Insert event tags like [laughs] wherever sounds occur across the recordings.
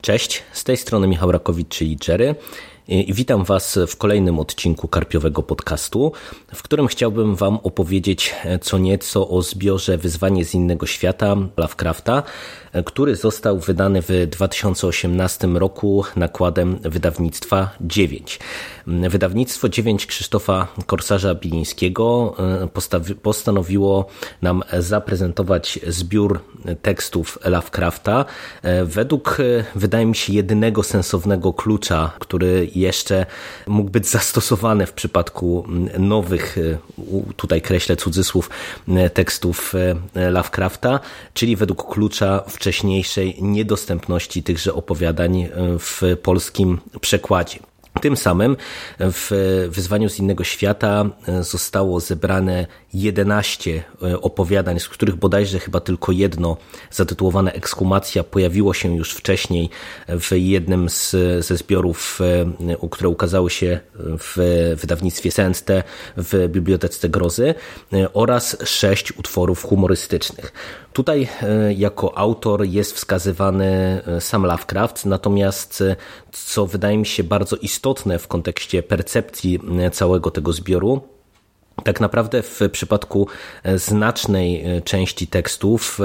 Cześć, z tej strony Michał Rakowicz, czyli Jerry. I witam Was w kolejnym odcinku Karpiowego Podcastu, w którym chciałbym Wam opowiedzieć co nieco o zbiorze Wyzwanie z innego świata Lovecrafta, który został wydany w 2018 roku nakładem wydawnictwa 9. Wydawnictwo 9 Krzysztofa Korsarza Bilińskiego e, postanowiło nam zaprezentować zbiór tekstów Lovecrafta e, według, e, wydaje mi się, jedynego sensownego klucza, który jeszcze mógł być zastosowany w przypadku nowych, tutaj kreślę cudzysłów, tekstów Lovecrafta, czyli według klucza wcześniejszej niedostępności tychże opowiadań w polskim przekładzie. Tym samym w Wyzwaniu z innego świata zostało zebrane 11 opowiadań, z których bodajże chyba tylko jedno zatytułowane Ekskumacja pojawiło się już wcześniej w jednym z, ze zbiorów, które ukazały się w wydawnictwie Senste w Bibliotece Grozy oraz sześć utworów humorystycznych. Tutaj e, jako autor jest wskazywany e, sam Lovecraft, natomiast e, co wydaje mi się bardzo istotne w kontekście percepcji całego tego zbioru, tak naprawdę w przypadku znacznej części tekstów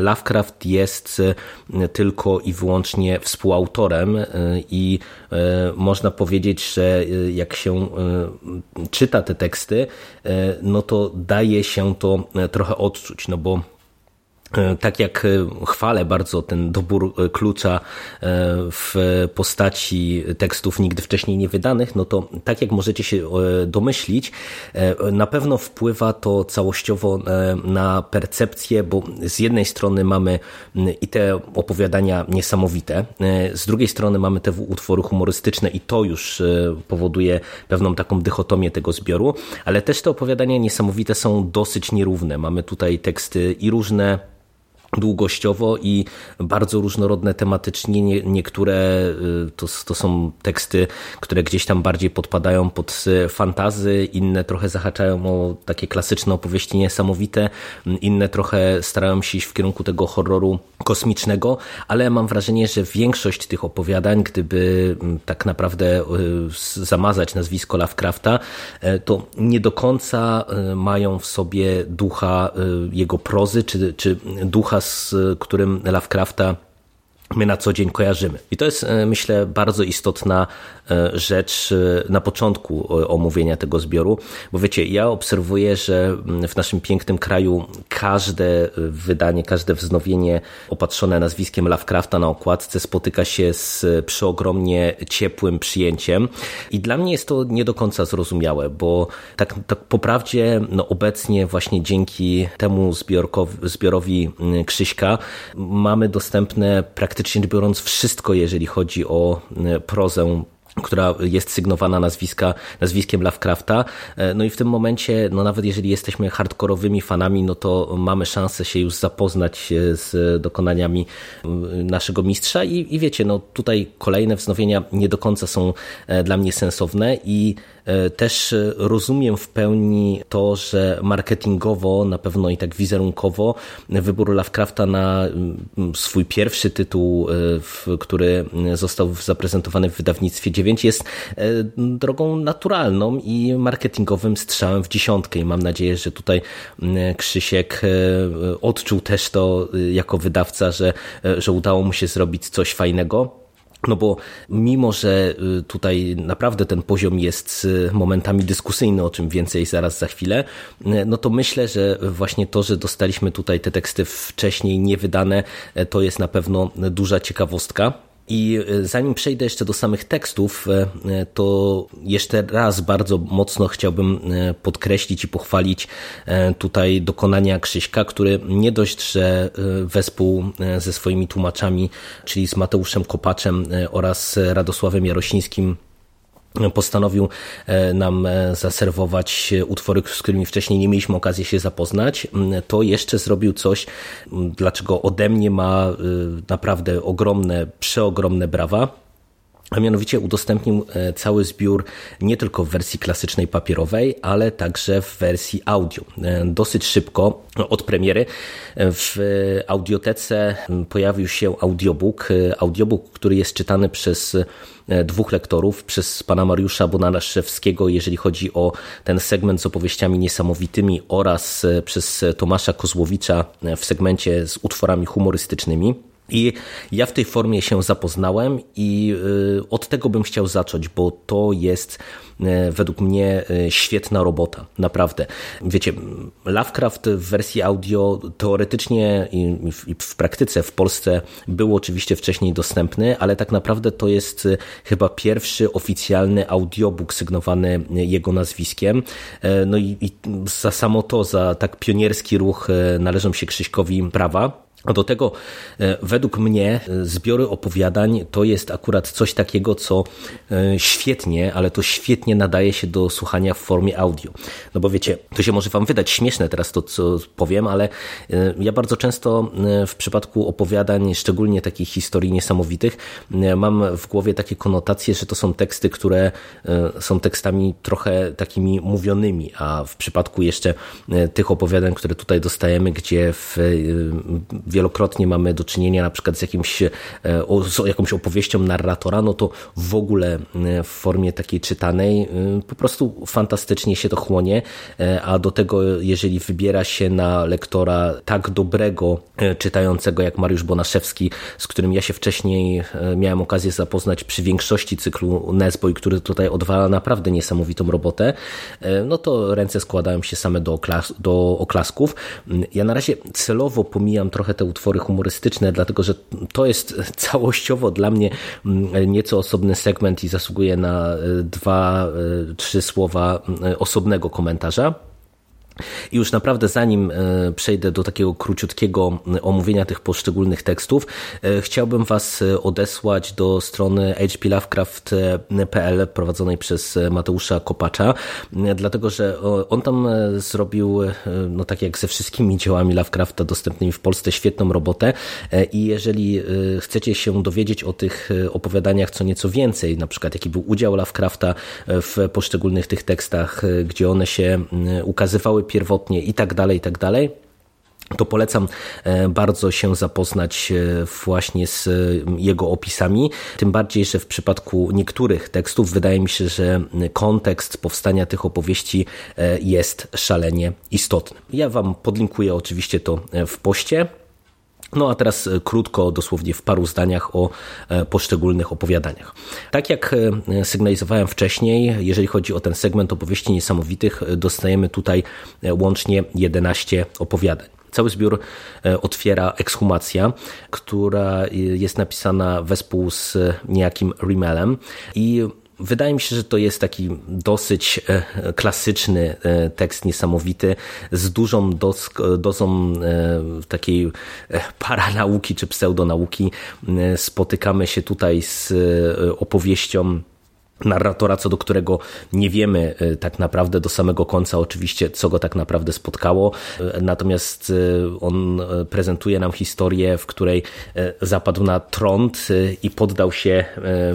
Lovecraft jest tylko i wyłącznie współautorem i można powiedzieć, że jak się czyta te teksty, no to daje się to trochę odczuć, no bo E, tak jak e, chwalę bardzo ten dobór e, klucza w postaci tekstów nigdy wcześniej nie wydanych, no to tak jak możecie się domyślić, na pewno wpływa to całościowo na percepcję, bo z jednej strony mamy i te opowiadania niesamowite, z drugiej strony mamy te utwory humorystyczne i to już powoduje pewną taką dychotomię tego zbioru, ale też te opowiadania niesamowite są dosyć nierówne. Mamy tutaj teksty i różne długościowo i bardzo różnorodne tematycznie. Nie, niektóre y, to, to są teksty, które gdzieś tam bardziej podpadają pod y, fantazy, inne trochę zahaczają o takie klasyczne opowieści niesamowite, inne trochę starają się iść w kierunku tego horroru kosmicznego, ale mam wrażenie, że większość tych opowiadań, gdyby tak naprawdę y, zamazać nazwisko Lovecrafta, to nie do końca mają w sobie ducha jego prozy, czy, czy ducha z którym Lovecrafta my na co dzień kojarzymy. I to jest, e, myślę, bardzo istotna e, rzecz e, na początku omówienia tego zbioru, bo wiecie, ja obserwuję, że w naszym pięknym kraju każde wydanie, każde wznowienie opatrzone nazwiskiem Lovecrafta na okładce spotyka się z przeogromnie ciepłym przyjęciem i dla mnie jest to nie do końca zrozumiałe, bo tak, tak po prawdzie no obecnie właśnie dzięki temu zbiorowi Krzyśka mamy dostępne praktycznie praktycznie biorąc wszystko, jeżeli chodzi o e, prozę która jest sygnowana nazwiska, nazwiskiem Lovecrafta. E, no i w tym momencie, no nawet jeżeli jesteśmy hardkorowymi fanami, no to mamy szansę się już zapoznać z dokonaniami naszego mistrza i, i wiecie, no tutaj kolejne wznowienia nie do końca są e, dla mnie sensowne i E, też rozumiem w pełni to, że marketingowo, na pewno i tak wizerunkowo, wybór Lovecrafta na mm, swój pierwszy tytuł, e, który został zaprezentowany w wydawnictwie 9 jest e, drogą naturalną i marketingowym strzałem w dziesiątkę i mam nadzieję, że tutaj mm, Krzysiek odczuł też to jako wydawca, że, że udało mu się zrobić coś fajnego. No bo mimo, że y, tutaj naprawdę ten poziom jest y, momentami dyskusyjny, o czym więcej zaraz za chwilę, y, no to myślę, że właśnie to, że dostaliśmy tutaj te teksty wcześniej niewydane, to jest na pewno duża ciekawostka. I e, zanim przejdę jeszcze do samych tekstów, e, e, to jeszcze raz bardzo mocno chciałbym podkreślić i pochwalić tutaj dokonania Krzyśka, który nie dość, że wespół ze swoimi tłumaczami, czyli z Mateuszem Kopaczem oraz Radosławem Jarosińskim postanowił e, nam e, zaserwować utwory, z którymi wcześniej nie mieliśmy okazji się zapoznać, to jeszcze zrobił coś, dlaczego ode mnie ma e, naprawdę ogromne, przeogromne brawa. A mianowicie udostępnił e, cały zbiór nie tylko w wersji klasycznej papierowej, ale także w wersji audio. E, dosyć szybko od premiery e, w audiotece pojawił się audiobook, audiobook, który jest czytany przez dwóch lektorów, przez pana Mariusza Bonaszewskiego, jeżeli chodzi o ten segment z opowieściami niesamowitymi oraz przez Tomasza Kozłowicza w segmencie z utworami humorystycznymi. I ja w tej formie się zapoznałem i y, od tego bym chciał zacząć, bo to jest y, według mnie y, świetna robota, naprawdę. Wiecie, Lovecraft w wersji audio teoretycznie i w praktyce w Polsce był oczywiście wcześniej dostępny, ale tak naprawdę to jest chyba pierwszy oficjalny audiobook sygnowany jego nazwiskiem. No i, i za samo to, za tak pionierski ruch należą się Krzyśkowi prawa. A do tego, e, według mnie, e, zbiory opowiadań to jest akurat coś takiego, co e, świetnie, ale to świetnie nadaje się do słuchania w formie audio. No bo wiecie, to się może Wam wydać śmieszne teraz to, co powiem, ale ja bardzo często w przypadku opowiadań, szczególnie takich historii niesamowitych, mam w głowie takie konotacje, że to są teksty, które są tekstami trochę takimi mówionymi, a w przypadku jeszcze tych opowiadań, które tutaj dostajemy, gdzie w wielokrotnie mamy do czynienia na przykład z, jakimś, e, z jakąś opowieścią narratora, no to w ogóle e, w formie takiej czytanej e, po prostu fantastycznie się to chłonie, a do tego jeżeli wybiera się na lektora tak dobrego czytającego jak Mariusz Bonaszewski, z którym ja się wcześniej miałem okazję zapoznać przy większości cyklu Nesboy, który tutaj odwala naprawdę niesamowitą robotę, no to ręce składają się same do, oklas do oklasków. Ja na razie celowo pomijam trochę te te utwory humorystyczne, dlatego że to jest całościowo dla mnie mm, nieco osobny segment i zasługuje na e, dwa, e, trzy słowa e, osobnego komentarza. I już naprawdę zanim przejdę do takiego króciutkiego omówienia tych poszczególnych tekstów, chciałbym Was odesłać do strony hplovecraft.pl prowadzonej przez Mateusza Kopacza, dlatego że on tam zrobił, no tak jak ze wszystkimi dziełami Lovecrafta dostępnymi w Polsce, świetną robotę. I jeżeli chcecie się dowiedzieć o tych opowiadaniach co nieco więcej, na przykład jaki był udział Lovecrafta w poszczególnych tych tekstach, gdzie one się ukazywały pierwotnie i tak dalej, i tak dalej to polecam e, bardzo się zapoznać e, właśnie z jego opisami. Tym bardziej, że w przypadku niektórych tekstów wydaje mi się, że kontekst powstania tych opowieści e, jest szalenie istotny. Ja Wam podlinkuję oczywiście to w poście. No a teraz e, krótko, dosłownie w paru zdaniach o e, poszczególnych opowiadaniach. Tak jak e, sygnalizowałem wcześniej, jeżeli chodzi o ten segment opowieści niesamowitych, dostajemy tutaj łącznie 11 opowiadań. Cały zbiór otwiera ekshumacja, która jest napisana wespół z niejakim Rimelem i Wydaje mi się, że to jest taki dosyć e, klasyczny e, tekst, niesamowity, z dużą dozą e, takiej paranauki czy pseudonauki. Spotykamy się tutaj z opowieścią narratora, co do którego nie wiemy tak naprawdę do samego końca oczywiście, co go tak naprawdę spotkało. Natomiast on prezentuje nam historię, w której zapadł na trąd i poddał się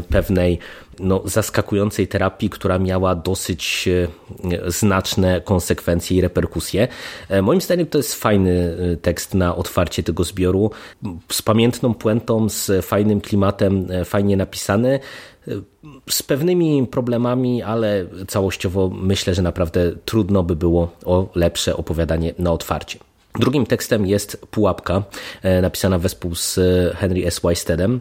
pewnej no, zaskakującej terapii, która miała dosyć e, znaczne konsekwencje i reperkusje. E, moim zdaniem to jest fajny e, tekst na otwarcie tego zbioru, z pamiętną puentą, z fajnym klimatem, fajnie napisany z pewnymi problemami, ale całościowo myślę, że naprawdę trudno by było o lepsze opowiadanie na otwarcie. Drugim tekstem jest Pułapka, napisana wespół z Henry S. Wystedem.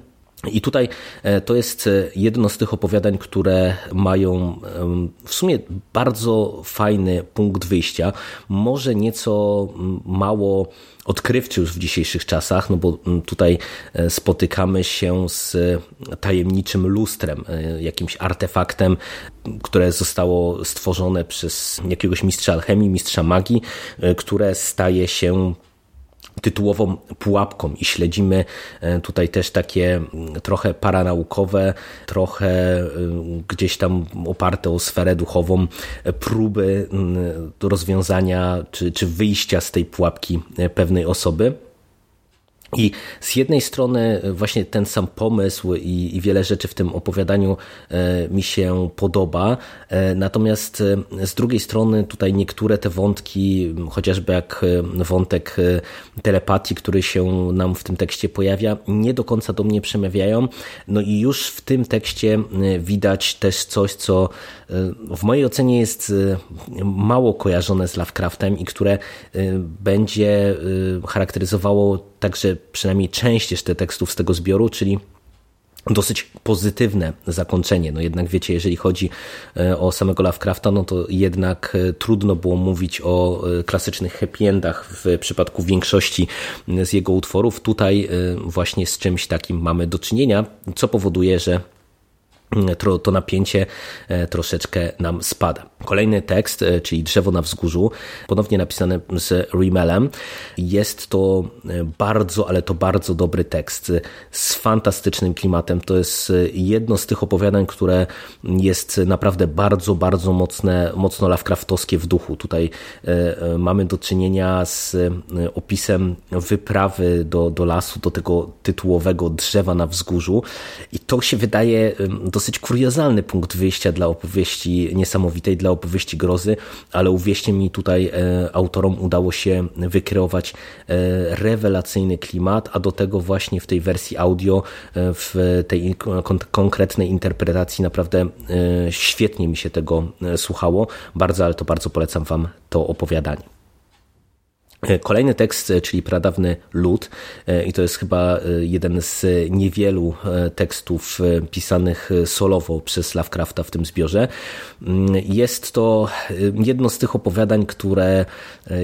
I tutaj e, to jest e, jedno z tych opowiadań, które mają w sumie bardzo fajny punkt wyjścia. Może nieco mało odkrywczy już w dzisiejszych czasach, no bo tutaj e, spotykamy się z tajemniczym lustrem, jakimś artefaktem, które zostało stworzone przez jakiegoś mistrza alchemii, mistrza magii, które staje się tytułową pułapką i śledzimy e, tutaj też takie mm, trochę paranaukowe, trochę e, gdzieś tam oparte o sferę duchową e, próby mm, rozwiązania czy, czy wyjścia z tej pułapki pewnej osoby. I z jednej strony właśnie ten sam pomysł i, i, wiele rzeczy w tym opowiadaniu e, mi się podoba, e, natomiast e, z drugiej strony tutaj niektóre te wątki, chociażby jak wątek telepatii, który się nam w tym tekście pojawia, nie do końca do mnie przemawiają. No i już w tym tekście widać też coś, co w mojej ocenie jest mało kojarzone z Lovecraftem i które będzie charakteryzowało także przynajmniej część jeszcze tekstów z tego zbioru, czyli dosyć pozytywne zakończenie. No jednak wiecie, jeżeli chodzi e, o samego Lovecrafta, no to jednak e, trudno było mówić o e, klasycznych happy endach w przypadku większości z jego utworów. Tutaj właśnie z czymś takim mamy do czynienia, co powoduje, że to, to napięcie e, troszeczkę nam spada. Kolejny tekst, e, czyli Drzewo na wzgórzu, ponownie napisany z Rimelem. Jest to e, bardzo, ale to bardzo dobry tekst z fantastycznym klimatem. To jest jedno z tych opowiadań, które jest naprawdę bardzo, bardzo mocne, mocno Lovecraftowskie w duchu. Tutaj mamy do czynienia z opisem wyprawy do, do lasu, do tego tytułowego drzewa na wzgórzu i to się wydaje dosyć kuriozalny punkt wyjścia dla opowieści niesamowitej, dla opowieści grozy, ale uwierzcie mi, tutaj e, autorom udało się wykreować e, rewelacyjny klimat, a do tego właśnie w tej wersji audio, e, w tej konkretnej interpretacji naprawdę świetnie mi się tego słuchało. Bardzo, ale to bardzo polecam Wam to opowiadanie. E, kolejny tekst, e, czyli pradawny lud, e, i to jest chyba jeden z niewielu tekstów pisanych solowo przez Lovecrafta w tym zbiorze. Mm, jest to jedno z tych opowiadań, które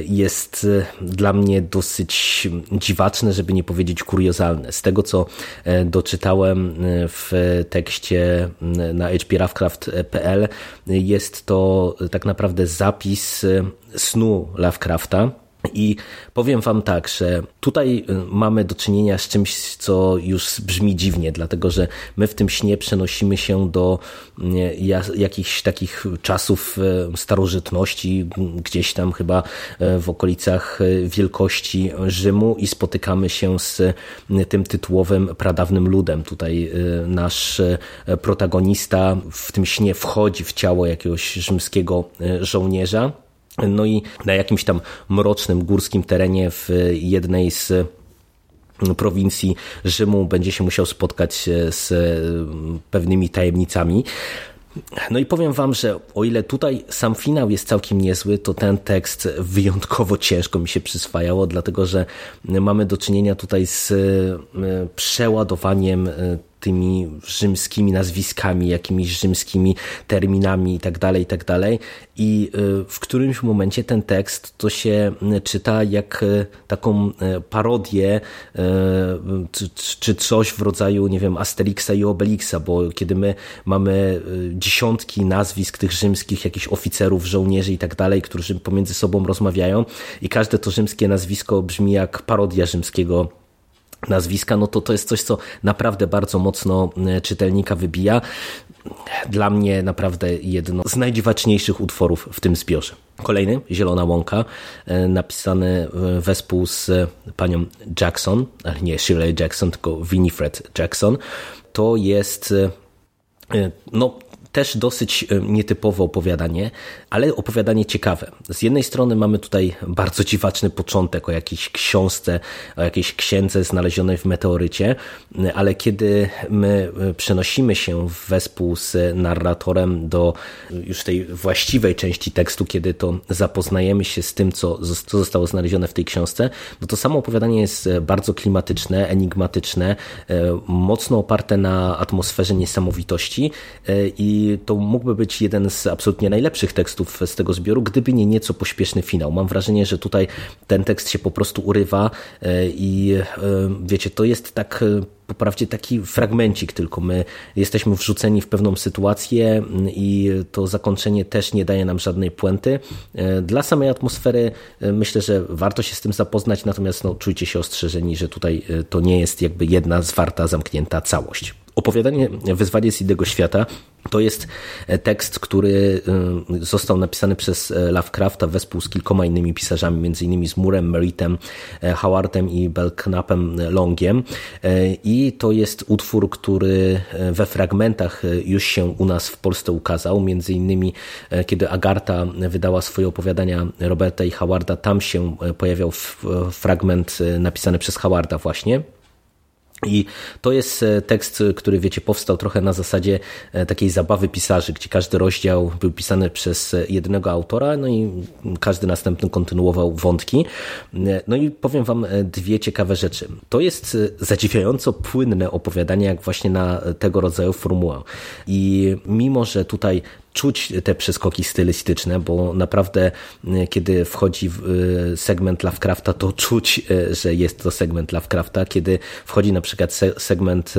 jest dla mnie dosyć dziwaczne, żeby nie powiedzieć kuriozalne. Z tego, co doczytałem w tekście na hplovecraft.pl, jest to tak naprawdę zapis snu Lovecrafta, i powiem Wam tak, że tutaj y, mamy do czynienia z czymś, co już brzmi dziwnie, dlatego że my w tym śnie przenosimy się do y, jakichś takich czasów y, starożytności, gdzieś tam chyba w okolicach wielkości Rzymu i spotykamy się z tym tytułowym pradawnym ludem. Tutaj nasz protagonista w tym śnie wchodzi w ciało jakiegoś rzymskiego żołnierza no i na jakimś tam mrocznym górskim terenie w jednej z prowincji Rzymu będzie się musiał spotkać z pewnymi tajemnicami. No i powiem wam, że o ile tutaj sam finał jest całkiem niezły, to ten tekst wyjątkowo ciężko mi się przyswajało, dlatego że mamy do czynienia tutaj z e, przeładowaniem e, tymi rzymskimi nazwiskami, jakimiś rzymskimi terminami itd., tak itd. Tak I y, w którymś momencie ten tekst to się czyta jak y, taką y, parodię czy coś w rodzaju, nie wiem, Asterixa i Obelixa, bo kiedy my mamy dziesiątki nazwisk tych rzymskich, jakichś oficerów, żołnierzy i tak którzy pomiędzy sobą rozmawiają i każde to rzymskie nazwisko brzmi jak parodia rzymskiego nazwiska, no to to jest coś, co naprawdę bardzo mocno e, czytelnika wybija. Dla mnie naprawdę jedno z najdziwaczniejszych utworów w tym zbiorze. Kolejny, Zielona Łąka, e, napisany wespół z panią Jackson, ale nie Shirley Jackson, tylko Winifred Jackson. To jest e, no, też dosyć e, nietypowe opowiadanie, ale opowiadanie ciekawe. Z jednej strony mamy tutaj bardzo dziwaczny początek o jakiejś książce, o jakiejś księdze znalezionej w meteorycie, ale kiedy my e, przenosimy się wespół z narratorem do już tej właściwej części tekstu, kiedy to zapoznajemy się z tym, co zostało znalezione w tej książce, no to samo opowiadanie jest e, bardzo klimatyczne, enigmatyczne, mocno oparte na atmosferze niesamowitości i to mógłby być jeden z absolutnie najlepszych tekstów z tego zbioru, gdyby nie nieco pośpieszny finał. Mam wrażenie, że tutaj ten tekst się po prostu urywa e, i e, wiecie, to jest tak e, po prawdzie taki fragmencik tylko. My jesteśmy wrzuceni w pewną sytuację i to zakończenie też nie daje nam żadnej puenty. Dla samej atmosfery myślę, że warto się z tym zapoznać, natomiast no, czujcie się ostrzeżeni, że tutaj to nie jest jakby jedna zwarta, zamknięta całość. Opowiadanie Wyzwanie z innego świata to jest tekst, który został napisany przez Lovecrafta wespół z kilkoma innymi pisarzami, innymi z Murem, Meritem, Howardem i Belknapem Longiem. I to jest utwór, który we fragmentach już się u nas w Polsce ukazał, między innymi kiedy Agarta wydała swoje opowiadania Roberta i Howarda, tam się pojawiał fragment napisany przez Howarda właśnie. I to jest e, tekst, który wiecie, powstał trochę na zasadzie e, takiej zabawy pisarzy, gdzie każdy rozdział był pisany przez e, jednego autora, no i każdy następny kontynuował wątki. No i powiem wam dwie ciekawe rzeczy. To jest zadziwiająco płynne opowiadanie, jak właśnie na tego rodzaju formułę. I mimo, że tutaj czuć te przeskoki stylistyczne, bo naprawdę e, kiedy wchodzi e, segment Lovecrafta, to czuć, e, że jest to segment Lovecrafta. Kiedy wchodzi na przykład segment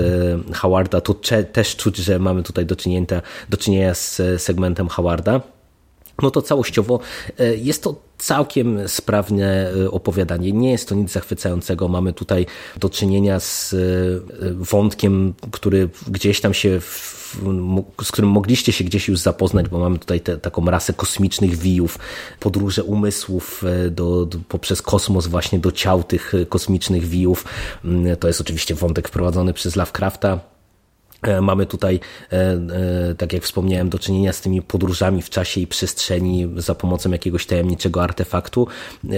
Howarda, to też czuć, że mamy tutaj do czynienia, do czynienia z segmentem Howarda no to całościowo jest to całkiem sprawne opowiadanie. Nie jest to nic zachwycającego. Mamy tutaj do czynienia z wątkiem, który gdzieś tam się, z którym mogliście się gdzieś już zapoznać, bo mamy tutaj te, taką rasę kosmicznych wijów, podróże umysłów do, do, poprzez kosmos właśnie do ciał tych kosmicznych wijów. Mm, to jest oczywiście wątek wprowadzony przez Lovecrafta E, mamy tutaj, e, e, tak jak wspomniałem, do czynienia z tymi podróżami w czasie i przestrzeni za pomocą jakiegoś tajemniczego artefaktu.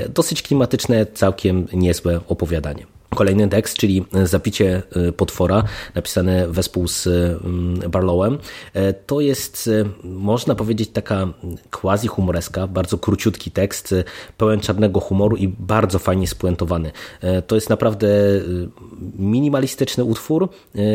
Dosyć klimatyczne, całkiem niezłe opowiadanie. Kolejny tekst, czyli Zapicie y, potwora, napisane wespół z mm, Barlowem. E, to jest, y, można powiedzieć, taka quasi humoreska, bardzo króciutki tekst, y, pełen czarnego humoru i bardzo fajnie spuentowany. E, to jest naprawdę minimalistyczny utwór,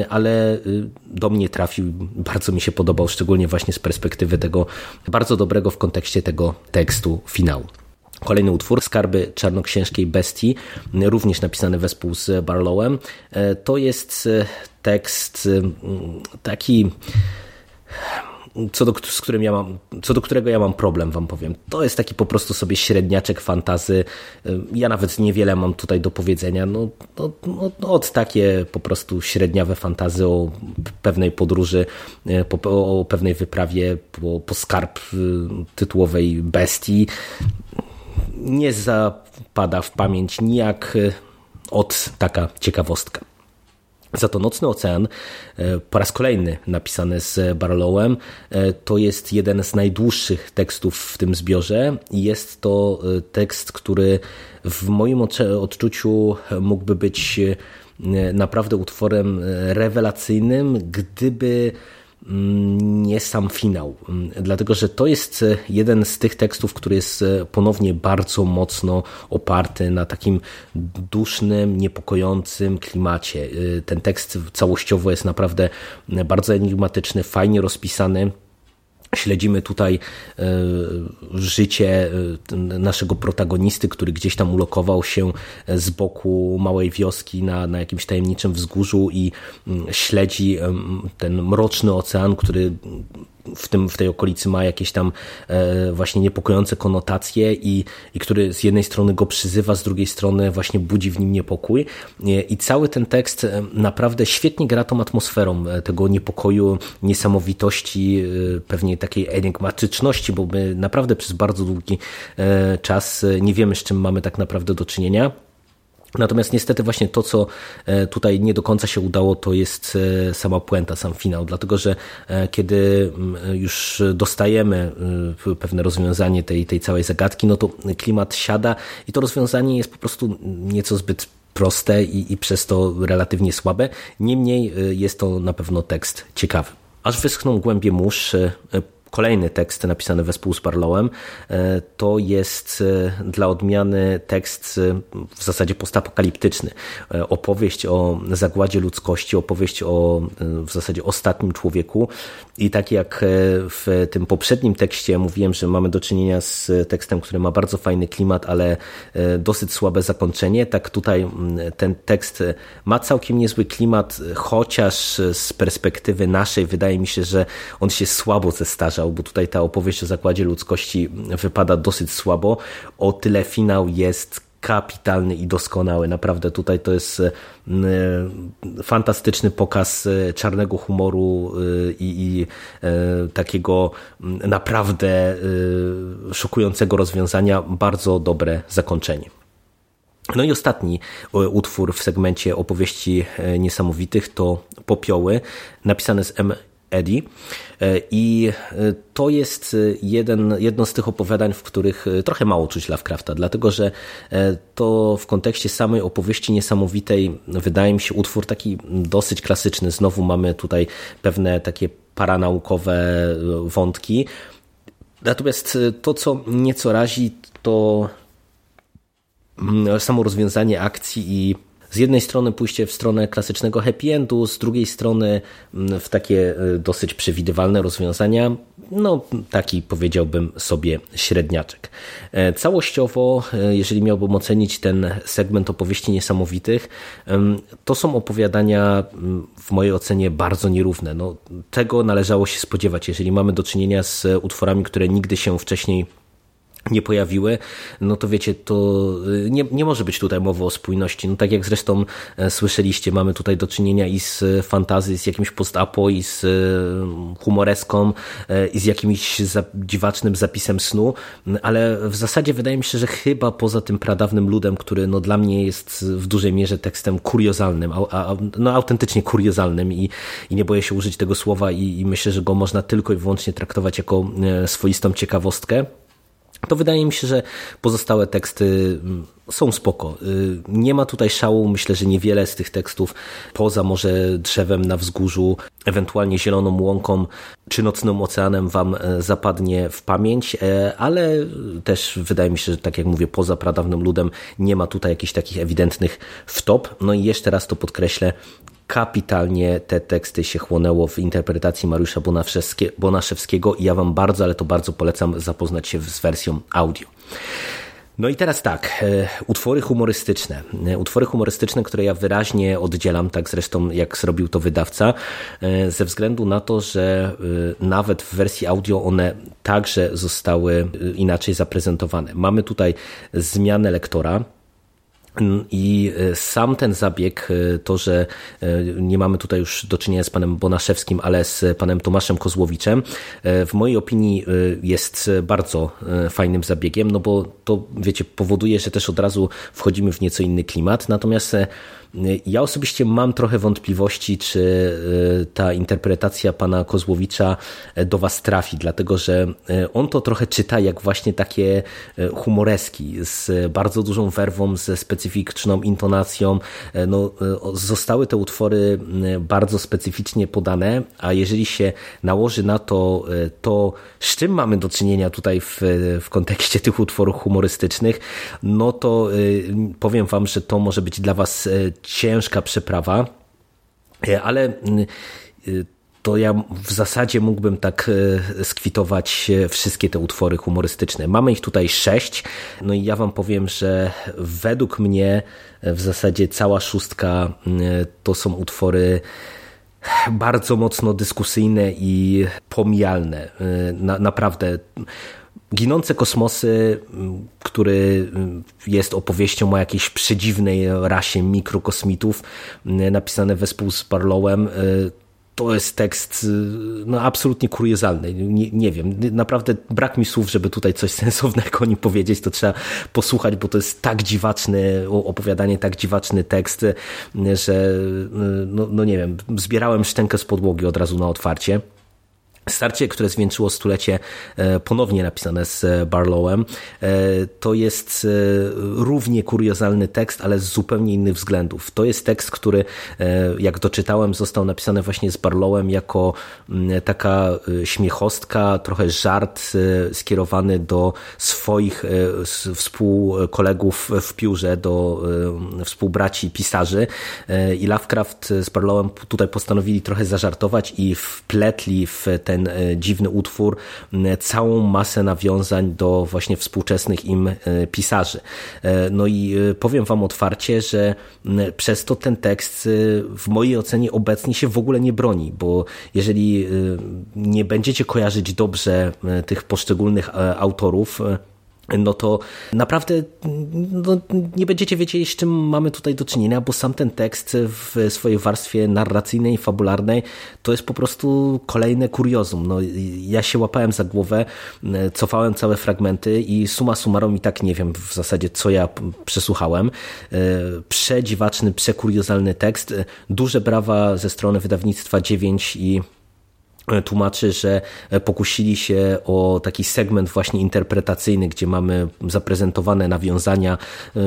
ale do mnie trafił, bardzo mi się podobał, szczególnie właśnie z perspektywy tego bardzo dobrego w kontekście tego tekstu finału. Kolejny utwór, Skarby Czarnoksiężkiej Bestii, również napisany wespół z Barlowem. E, to jest e, tekst e, taki co do, z którym ja mam, co do którego ja mam problem, wam powiem. To jest taki po prostu sobie średniaczek fantazy. Ja nawet niewiele mam tutaj do powiedzenia. No, no, no, no od takie po prostu średniawe fantazy o pewnej podróży, po, o pewnej wyprawie po, po skarb tytułowej bestii nie zapada w pamięć nijak e, od taka ciekawostka. Za to Nocny Ocean, e, po raz kolejny napisany z Barlowem, e, to jest jeden z najdłuższych tekstów w tym zbiorze jest to tekst, który w moim odczuciu mógłby być naprawdę utworem rewelacyjnym, gdyby nie sam finał, mm, dlatego że to jest e, jeden z tych tekstów, który jest e, ponownie bardzo mocno oparty na takim dusznym, niepokojącym klimacie. E, ten tekst całościowo jest naprawdę bardzo enigmatyczny, fajnie rozpisany. Śledzimy tutaj życie naszego protagonisty, który gdzieś tam ulokował się z boku małej wioski na, na jakimś tajemniczym wzgórzu i mm, śledzi ten mroczny ocean, który w, tym, w tej okolicy ma jakieś tam e, właśnie niepokojące konotacje i, i który z jednej strony go przyzywa, z drugiej strony właśnie budzi w nim niepokój. I cały ten tekst e, naprawdę świetnie gra tą atmosferą e, tego niepokoju, niesamowitości, pewnie takiej enigmatyczności, bo my naprawdę przez bardzo długi czas nie wiemy, z czym mamy tak naprawdę do czynienia. Natomiast niestety właśnie to, co e, tutaj nie do końca się udało, to jest e, sama puenta, sam finał, dlatego że e, kiedy już dostajemy pewne rozwiązanie tej, tej całej zagadki, no to klimat siada i to rozwiązanie jest po prostu nieco zbyt proste i, i przez to relatywnie słabe. Niemniej jest to na pewno tekst ciekawy. Aż wyschną głębie mórz, kolejny tekst napisany wespół z Barlowem. E, to jest e, dla odmiany tekst e, w zasadzie postapokaliptyczny. Opowieść o zagładzie ludzkości, opowieść o w zasadzie ostatnim człowieku. I tak jak w tym poprzednim tekście mówiłem, że mamy do czynienia z tekstem, który ma bardzo fajny klimat, ale dosyć słabe zakończenie, tak tutaj ten tekst ma całkiem niezły klimat, chociaż z perspektywy naszej wydaje mi się, że on się słabo zestarza bo tutaj ta opowieść o zakładzie ludzkości wypada dosyć słabo. O tyle finał jest kapitalny i doskonały. Naprawdę tutaj to jest fantastyczny pokaz czarnego humoru i, i takiego naprawdę szokującego rozwiązania. Bardzo dobre zakończenie. No i ostatni utwór w segmencie opowieści niesamowitych to Popioły, napisane z M. Eddie. E, I to jest jeden, jedno z tych opowiadań, w których trochę mało czuć Lovecrafta, dlatego że to w kontekście samej opowieści niesamowitej wydaje mi się utwór taki dosyć klasyczny. Znowu mamy tutaj pewne takie paranaukowe wątki. Natomiast to, co nieco razi, to Mm, samo rozwiązanie akcji i z jednej strony pójście w stronę klasycznego happy endu, z drugiej strony mm, w takie e, dosyć przewidywalne rozwiązania, no taki powiedziałbym sobie średniaczek. E, całościowo, e, jeżeli miałbym ocenić ten segment opowieści niesamowitych, to są opowiadania mm, w mojej ocenie bardzo nierówne. No, tego należało się spodziewać, jeżeli mamy do czynienia z utworami, które nigdy się wcześniej nie pojawiły, no to wiecie, to y, nie, nie może być tutaj mowy o spójności. No tak jak zresztą e, słyszeliście, mamy tutaj do czynienia i z fantazji, z jakimś post-apo, i z e, humoreską, e, i z jakimś za, dziwacznym zapisem snu, ale w zasadzie wydaje mi się, że chyba poza tym pradawnym ludem, który no dla mnie jest w dużej mierze tekstem kuriozalnym, a, a, no autentycznie kuriozalnym i, i nie boję się użyć tego słowa i, i myślę, że go można tylko i wyłącznie traktować jako swoistą ciekawostkę, to wydaje mi się, że pozostałe teksty mm, są spoko. Y, nie ma tutaj szału, myślę, że niewiele z tych tekstów, poza może drzewem na wzgórzu, ewentualnie zieloną łąką czy nocnym oceanem wam e, zapadnie w pamięć, e, ale też wydaje mi się, że tak jak mówię, poza pradawnym ludem nie ma tutaj jakichś takich ewidentnych wtop. No i jeszcze raz to podkreślę, kapitalnie te teksty się chłonęło w interpretacji Mariusza Bonaszewskiego i ja Wam bardzo, ale to bardzo polecam zapoznać się z wersją audio. No i teraz tak, e, utwory humorystyczne. E, utwory humorystyczne, które ja wyraźnie oddzielam, tak zresztą jak zrobił to wydawca, e, ze względu na to, że nawet w wersji audio one także zostały inaczej zaprezentowane. Mamy tutaj zmianę lektora, i e, sam ten zabieg, e, to, że e, nie mamy tutaj już do czynienia z panem Bonaszewskim, ale z panem Tomaszem Kozłowiczem, w mojej opinii jest bardzo fajnym zabiegiem, no bo to, wiecie, powoduje, że też od razu wchodzimy w nieco inny klimat. Natomiast ja osobiście mam trochę wątpliwości, czy y, ta interpretacja pana Kozłowicza e, do was trafi, dlatego że e, on to trochę czyta jak właśnie takie e, humoreski, z bardzo dużą werwą, ze specyficzną intonacją. No, zostały te utwory bardzo specyficznie podane, a jeżeli się nałoży na to, to z czym mamy do czynienia tutaj w, w kontekście tych utworów humorystycznych, no to powiem wam, że to może być dla was ciężka przeprawa, e, ale e, to ja w zasadzie mógłbym tak e, skwitować wszystkie te utwory humorystyczne. Mamy ich tutaj sześć, no i ja wam powiem, że według mnie w zasadzie cała szóstka to są utwory bardzo mocno dyskusyjne i pomijalne. Na, naprawdę Ginące kosmosy, który jest opowieścią o jakiejś przedziwnej rasie mikrokosmitów, napisane wespół z Barlowem, to jest tekst no, absolutnie kuriozalny. Nie, nie, wiem, naprawdę brak mi słów, żeby tutaj coś [laughs] sensownego o nim powiedzieć. To trzeba posłuchać, bo to jest tak dziwaczny opowiadanie, tak dziwaczny tekst, że no, no nie wiem, zbierałem szczękę z podłogi od razu na otwarcie. Starcie, które zwieńczyło stulecie e, ponownie napisane z Barlowem, e, to jest e, równie kuriozalny tekst, ale z zupełnie innych względów. To jest tekst, który, jak doczytałem, został napisany właśnie z Barlowem jako taka śmiechostka, trochę żart skierowany do swoich współkolegów w piórze, do współbraci pisarzy. I Lovecraft z Barlowem tutaj postanowili trochę zażartować i wpletli w ten ten e, dziwny utwór całą masę nawiązań do właśnie współczesnych im e, pisarzy. E, no i powiem Wam otwarcie, że przez to ten tekst w mojej ocenie obecnie się w ogóle nie broni, bo jeżeli nie będziecie kojarzyć dobrze tych poszczególnych autorów, no to naprawdę no, nie będziecie wiedzieli, z czym mamy tutaj do czynienia, bo sam ten tekst w swojej warstwie narracyjnej, fabularnej to jest po prostu kolejne kuriozum. No, ja się łapałem za głowę, cofałem całe fragmenty i suma summarum i tak nie wiem w zasadzie, co ja przesłuchałem. Przedziwaczny, przekuriozalny tekst. Duże brawa ze strony wydawnictwa 9 i tłumaczy, że pokusili się o taki segment właśnie interpretacyjny, gdzie mamy zaprezentowane nawiązania e,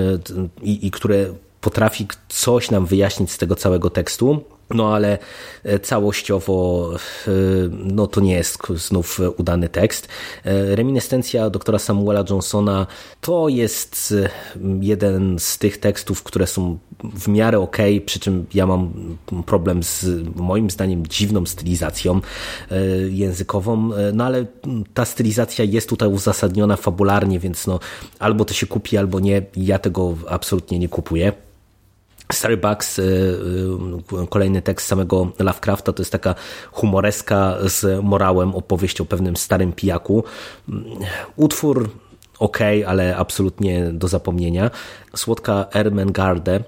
i, i które potrafi coś nam wyjaśnić z tego całego tekstu. No ale e, całościowo e, no to nie jest znów udany tekst. E, reminiscencja doktora Samuela Johnsona to jest jeden z tych tekstów, które są w miarę ok, przy czym ja mam problem z moim zdaniem dziwną stylizacją językową, no ale ta stylizacja jest tutaj uzasadniona fabularnie, więc no albo to się kupi, albo nie. Ja tego absolutnie nie kupuję. Starbucks, y, y, kolejny tekst samego Lovecrafta, to jest taka humoreska z morałem, opowieść o pewnym starym pijaku. Utwór ok, ale absolutnie do zapomnienia. Słodka Ermengarde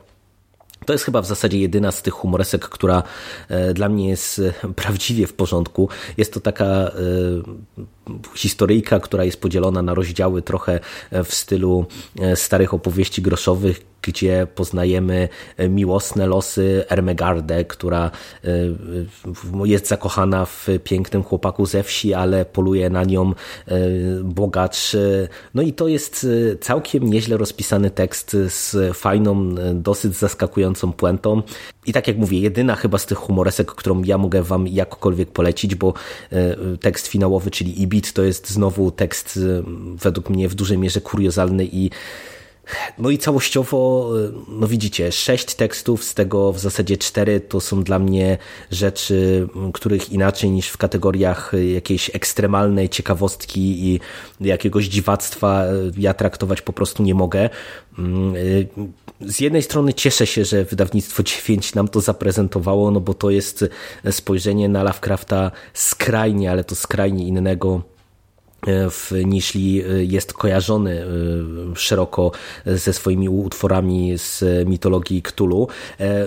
to jest chyba w zasadzie jedyna z tych humoresek, która e, dla mnie jest e, prawdziwie w porządku. Jest to taka e, historyjka, która jest podzielona na rozdziały trochę w stylu starych opowieści groszowych, gdzie poznajemy miłosne losy Ermegardę, która jest zakochana w pięknym chłopaku ze wsi, ale poluje na nią bogacz. No i to jest całkiem nieźle rozpisany tekst z fajną, dosyć zaskakującą puentą. I tak jak mówię, jedyna chyba z tych humoresek, którą ja mogę wam jakkolwiek polecić, bo tekst finałowy, czyli Ibit, to jest znowu tekst według mnie w dużej mierze kuriozalny i no i całościowo, no widzicie, sześć tekstów, z tego w zasadzie cztery to są dla mnie rzeczy, których inaczej niż w kategoriach jakiejś ekstremalnej ciekawostki i jakiegoś dziwactwa ja traktować po prostu nie mogę. Z jednej strony cieszę się, że wydawnictwo 9 nam to zaprezentowało, no bo to jest spojrzenie na Lovecrafta skrajnie, ale to skrajnie innego niż e, jest kojarzony e, szeroko ze swoimi utworami z mitologii Cthulhu.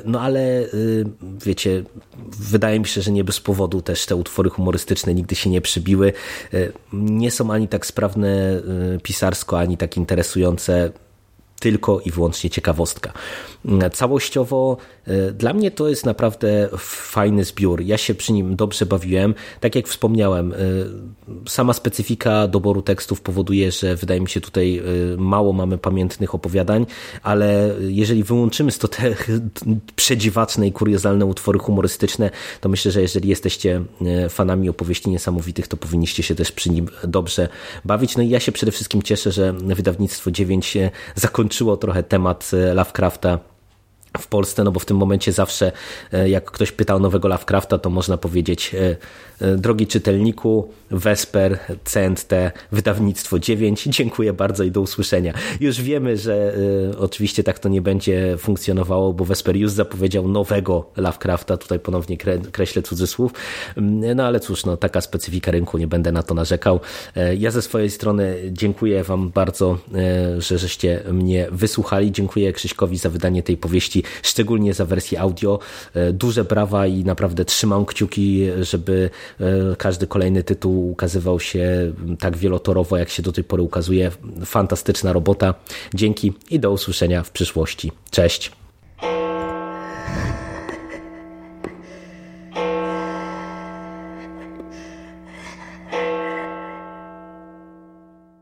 No ale wiecie, wydaje mi się, że nie bez powodu też te utwory humorystyczne nigdy się nie przybiły. Nie są ani tak sprawne pisarsko, ani tak interesujące tylko i wyłącznie ciekawostka. Całościowo e, dla mnie to jest naprawdę fajny zbiór. Ja się przy nim dobrze bawiłem. Tak jak wspomniałem, e, sama specyfika doboru tekstów powoduje, że wydaje mi się tutaj e, mało mamy pamiętnych opowiadań, ale jeżeli wyłączymy z to te [laughs] przedziwaczne i kuriozalne utwory humorystyczne, to myślę, że jeżeli jesteście fanami opowieści niesamowitych, to powinniście się też przy nim dobrze bawić. No i ja się przede wszystkim cieszę, że wydawnictwo 9 zakończyło trochę temat Lovecrafta w Polsce, no bo w tym momencie zawsze jak ktoś pytał nowego Lovecrafta, to można powiedzieć E, drogi czytelniku, Vesper, CNT, wydawnictwo 9. [laughs] Dziękuję bardzo i do usłyszenia. Już wiemy, że oczywiście tak to nie będzie funkcjonowało, bo Vesper już zapowiedział nowego Lovecrafta, tutaj ponownie kre, kreślę cudzysłów. Mm, no ale cóż, no, taka specyfika rynku, nie będę na to narzekał. E, ja ze swojej strony dziękuję Wam bardzo, że żeście mnie wysłuchali. Dziękuję Krzyśkowi za wydanie tej powieści, szczególnie za wersję audio. E, duże brawa i naprawdę trzymam kciuki, żeby e, każdy kolejny tytuł ukazywał się mm, tak wielotorowo, jak się do tej pory ukazuje. Fantastyczna robota. Dzięki i do usłyszenia w przyszłości. Cześć!